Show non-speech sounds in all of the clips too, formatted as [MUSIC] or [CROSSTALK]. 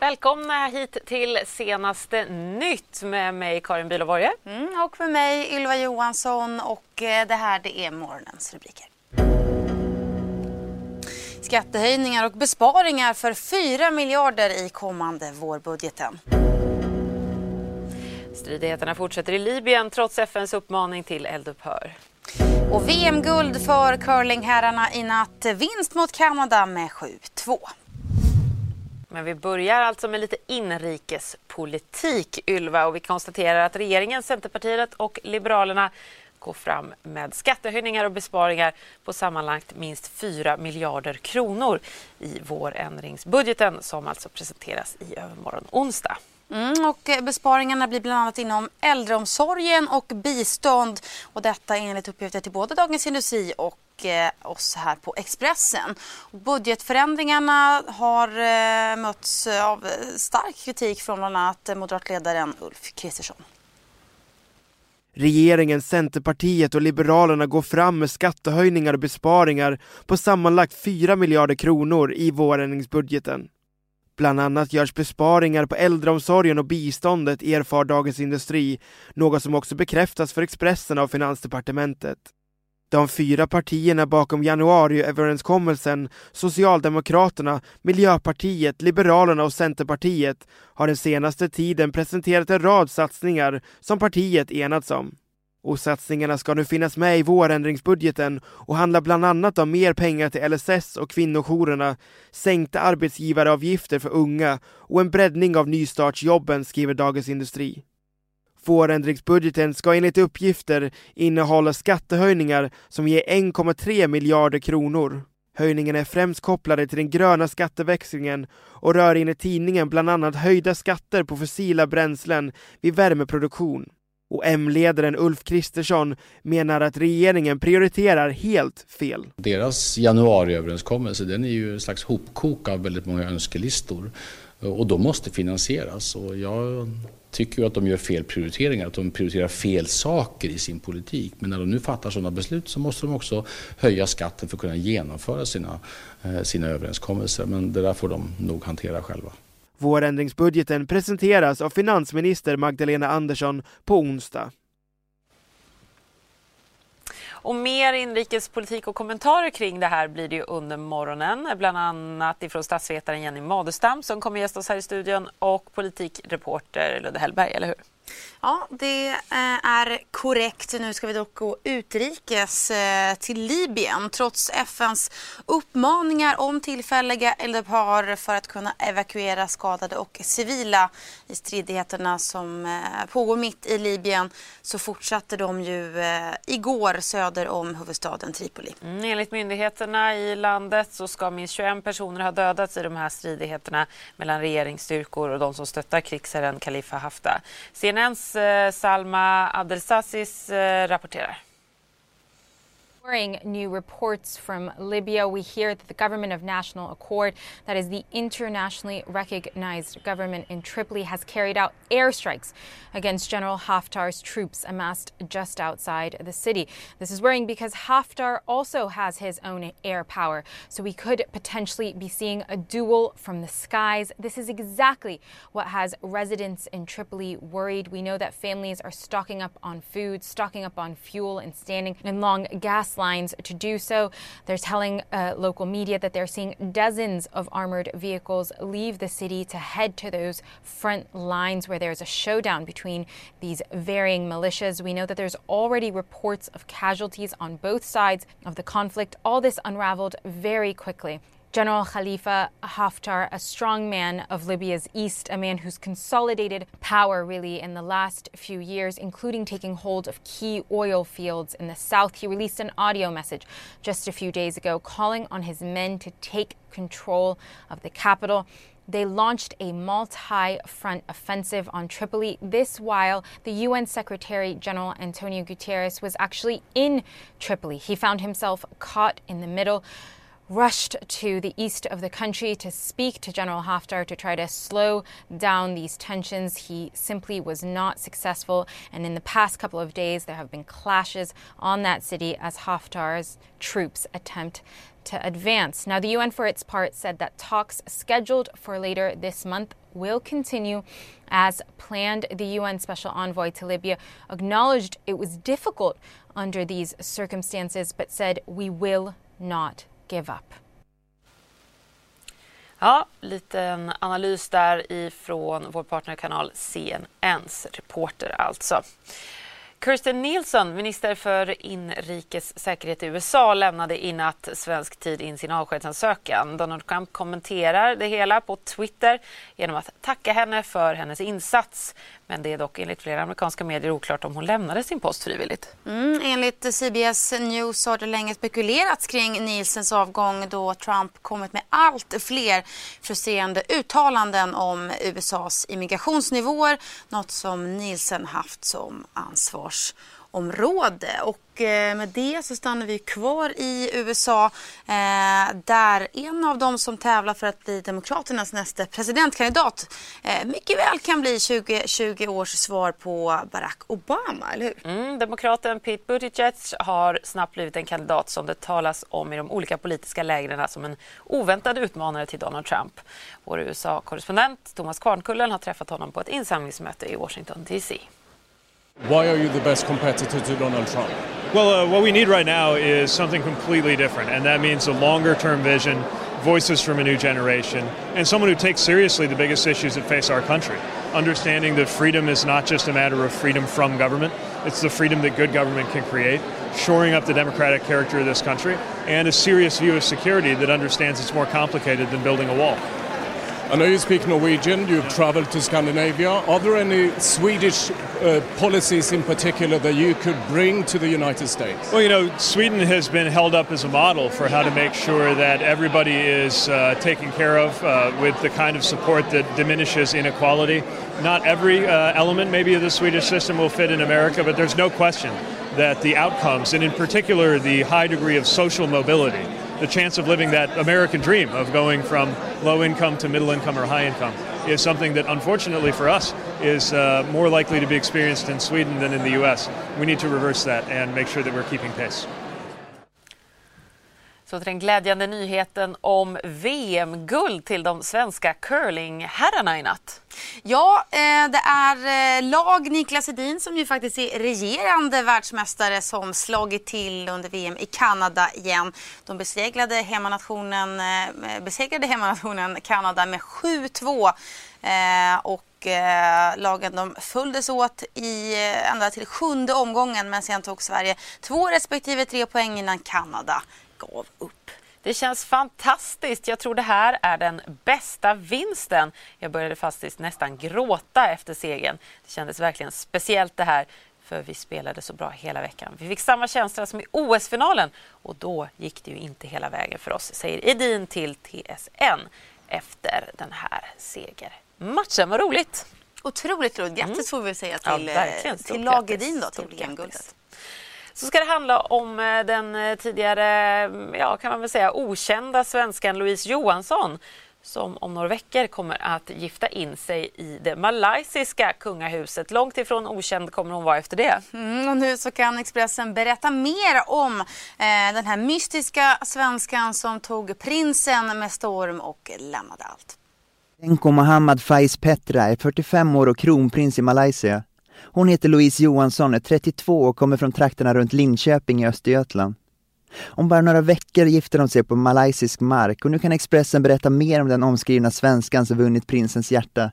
Välkomna hit till senaste nytt med mig Karin Bülow Mm, och med mig Ylva Johansson och eh, det här det är morgonens rubriker. Skattehöjningar och besparingar för 4 miljarder i kommande vårbudgeten. Stridigheterna fortsätter i Libyen trots FNs uppmaning till eldupphör. Och VM-guld för curlingherrarna i natt. Vinst mot Kanada med 7-2. Men vi börjar alltså med lite inrikespolitik, Ylva. Och vi konstaterar att regeringen, Centerpartiet och Liberalerna går fram med skattehöjningar och besparingar på sammanlagt minst 4 miljarder kronor i vårändringsbudgeten som alltså presenteras i övermorgon onsdag. Mm, och besparingarna blir bland annat inom äldreomsorgen och bistånd. Och detta enligt uppgifter till både Dagens Industri och eh, oss här på Expressen. Budgetförändringarna har eh, mötts av eh, stark kritik från bland annat moderatledaren Ulf Kristersson. Regeringen, Centerpartiet och Liberalerna går fram med skattehöjningar och besparingar på sammanlagt 4 miljarder kronor i vårändringsbudgeten. Bland annat görs besparingar på äldreomsorgen och biståndet, erfar Dagens Industri, något som också bekräftas för Expressen av Finansdepartementet. De fyra partierna bakom januariöverenskommelsen, Socialdemokraterna, Miljöpartiet, Liberalerna och Centerpartiet, har den senaste tiden presenterat en rad satsningar som partiet enats om. Och satsningarna ska nu finnas med i vårändringsbudgeten och handlar bland annat om mer pengar till LSS och kvinnojourerna, sänkta arbetsgivaravgifter för unga och en breddning av nystartsjobben, skriver Dagens Industri. Vårändringsbudgeten ska enligt uppgifter innehålla skattehöjningar som ger 1,3 miljarder kronor. Höjningen är främst kopplade till den gröna skatteväxlingen och rör enligt tidningen bland annat höjda skatter på fossila bränslen vid värmeproduktion. Och M-ledaren Ulf Kristersson menar att regeringen prioriterar helt fel. Deras januariöverenskommelse den är ju en slags hopkok av väldigt många önskelistor och de måste finansieras. Och jag tycker ju att de gör fel prioriteringar, att de prioriterar fel saker i sin politik. Men när de nu fattar sådana beslut så måste de också höja skatten för att kunna genomföra sina, eh, sina överenskommelser. Men det där får de nog hantera själva. Vårändringsbudgeten presenteras av finansminister Magdalena Andersson på onsdag. Och mer inrikespolitik och kommentarer kring det här blir det ju under morgonen. Bland annat ifrån statsvetaren Jenny Madestam som kommer gästa oss här i studion och politikreporter Ludde Hellberg, eller hur? Ja, det eh, är korrekt. Nu ska vi dock gå utrikes eh, till Libyen trots FNs uppmaningar om tillfälliga eldupphör för att kunna evakuera skadade och civila i stridigheterna som eh, pågår mitt i Libyen så fortsatte de ju igår söder om huvudstaden Tripoli. Mm, enligt myndigheterna i landet så ska minst 21 personer ha dödats i de här stridigheterna mellan regeringsstyrkor och de som stöttar krigsherren Khalifa Haftar. CNNs eh, Salma Abdelsazis eh, rapporterar. Rapporterar. New reports from Libya, we hear that the government of national accord, that is the internationally recognized government in Tripoli, has carried out airstrikes against General Haftar's troops amassed just outside the city. This is worrying because Haftar also has his own air power, so we could potentially be seeing a duel from the skies. This is exactly what has residents in Tripoli worried. We know that families are stocking up on food, stocking up on fuel, and standing in long gas lines to do so. They're telling uh, local media that they're seeing dozens of armored vehicles leave the city to head to those front lines where there's a showdown between these varying militias. We know that there's already reports of casualties on both sides of the conflict. All this unraveled very quickly General Khalifa Haftar, a strong man of Libya's east, a man who's consolidated power really in the last few years, including taking hold of key oil fields in the south. He released an audio message just a few days ago calling on his men to take control of the capital. They launched a multi front offensive on Tripoli. This while the UN Secretary General Antonio Guterres was actually in Tripoli. He found himself caught in the middle rushed to the east of the country to speak to General Haftar to try to slow down these tensions. He simply was not successful, and in the past couple of days, there have been clashes on that city as Haftar's troops attempt to advance. Now, the UN, for its part, said that talks scheduled for later this month will continue as planned. The UN Special Envoy to Libya acknowledged it was difficult under these circumstances, but said, We will not give up. Ja, liten analys där ifrån vår partnerkanal CNNs reporter alltså. Kirsten Nielsen, minister för inrikes säkerhet i USA, lämnade i natt svensk tid in sin avskedsansökan. Donald Trump kommenterar det hela på Twitter genom att tacka henne för hennes insats. Men det är dock enligt flera amerikanska medier oklart om hon lämnade sin post frivilligt. Mm, enligt CBS News har det länge spekulerats kring Nielsens avgång då Trump kommit med allt fler frustrerande uttalanden om USAs immigrationsnivåer. Något som Nielsen haft som försvarsområde. Och eh, med det så stannar vi kvar i USA eh, där en av dem som tävlar för att bli Demokraternas nästa presidentkandidat eh, mycket väl kan bli 2020 års svar på Barack Obama, eller hur? Mm, demokraten Pete Buttigieg har snabbt blivit en kandidat som det talas om i de olika politiska lägren som en oväntad utmanare till Donald Trump. Vår USA-korrespondent Thomas Kvarnkullen har träffat honom på ett insamlingsmöte i Washington DC. Why are you the best competitor to Donald Trump? Well, uh, what we need right now is something completely different, and that means a longer term vision, voices from a new generation, and someone who takes seriously the biggest issues that face our country. Understanding that freedom is not just a matter of freedom from government, it's the freedom that good government can create, shoring up the democratic character of this country, and a serious view of security that understands it's more complicated than building a wall. I know you speak Norwegian, you've traveled to Scandinavia. Are there any Swedish uh, policies in particular that you could bring to the United States? Well, you know, Sweden has been held up as a model for how to make sure that everybody is uh, taken care of uh, with the kind of support that diminishes inequality. Not every uh, element, maybe, of the Swedish system will fit in America, but there's no question that the outcomes, and in particular the high degree of social mobility, the chance of living that American dream of going from low income to middle income or high income is something that unfortunately for us is uh, more likely to be experienced in Sweden than in the US. We need to reverse that and make sure that we're keeping pace. Så till den glädjande nyheten om VM-guld till de svenska curlingherrarna i natt. Ja, eh, det är eh, lag Niklas Edin som ju faktiskt är regerande världsmästare som slagit till under VM i Kanada igen. De besegrade hemmanationen, eh, besegrade hemmanationen Kanada med 7-2. Och lagen de följdes åt i, ända till sjunde omgången men sen tog Sverige två respektive tre poäng innan Kanada gav upp. Det känns fantastiskt. Jag tror det här är den bästa vinsten. Jag började faktiskt nästan gråta efter segern. Det kändes verkligen speciellt det här för vi spelade så bra hela veckan. Vi fick samma känsla som i OS-finalen och då gick det ju inte hela vägen för oss, säger Edin till TSN efter den här segermatchen. Vad roligt! Otroligt roligt. Grattis mm. får vi säga till, ja, eh, till lag Edin då, till VM-guldet så ska det handla om eh, den eh, tidigare, mm, ja kan man väl säga, okända svenskan Louise Johansson som om några veckor kommer att gifta in sig i det malaysiska kungahuset. Långt ifrån okänd kommer hon vara efter det. Mm, och nu så kan Expressen berätta mer om eh, den här mystiska svenskan som tog prinsen med storm och lämnade allt. Tenko Mohammad Faiz Petra är 45 år och kronprins i Malaysia. Hon heter Louise Johansson, är 32 och kommer från trakterna runt Linköping i Östergötland. Om bara några veckor gifter de sig på malaysisk mark och nu kan Expressen berätta mer om den omskrivna svenskan som vunnit prinsens hjärta.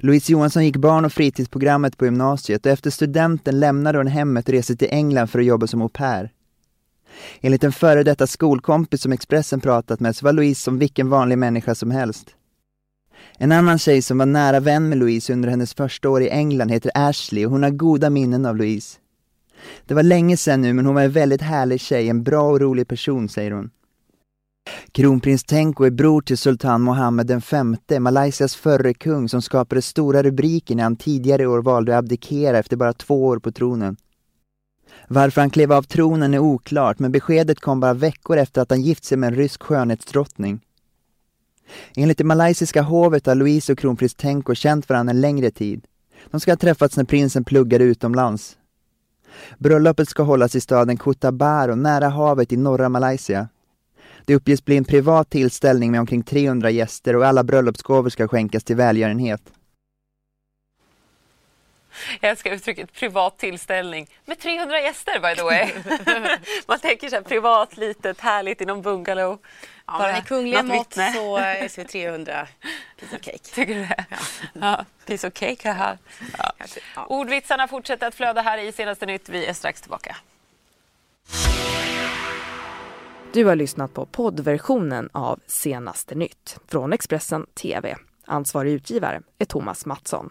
Louise Johansson gick barn och fritidsprogrammet på gymnasiet och efter studenten lämnade hon hemmet och reste till England för att jobba som au pair. Enligt en före detta skolkompis som Expressen pratat med så var Louise som vilken vanlig människa som helst. En annan tjej som var nära vän med Louise under hennes första år i England heter Ashley och hon har goda minnen av Louise. Det var länge sedan nu men hon var en väldigt härlig tjej, en bra och rolig person säger hon. Kronprins Tenko är bror till sultan Mohammed V, Malaysias förre kung som skapade stora rubriker när han tidigare i år valde att abdikera efter bara två år på tronen. Varför han klev av tronen är oklart, men beskedet kom bara veckor efter att han gift sig med en rysk skönhetsdrottning. Enligt det malaysiska hovet har Louise och kronprins Tenko känt varandra en längre tid. De ska ha träffats när prinsen pluggade utomlands. Bröllopet ska hållas i staden Kota nära havet i norra Malaysia. Det uppges bli en privat tillställning med omkring 300 gäster och alla bröllopsgåvor ska skänkas till välgörenhet. Jag älskar uttrycket privat tillställning med 300 gäster by the way. [LAUGHS] Man tänker så här privat, litet, härligt i någon bungalow. Ja, men i kungliga mått så [LAUGHS] är så 300 piece of cake. Tycker du det? Ja. ja piece of cake här. Ja. Ja. Ordvitsarna fortsätter att flöda här i Senaste Nytt. Vi är strax tillbaka. Du har lyssnat på poddversionen av Senaste Nytt från Expressen TV. Ansvarig utgivare är Thomas Mattsson.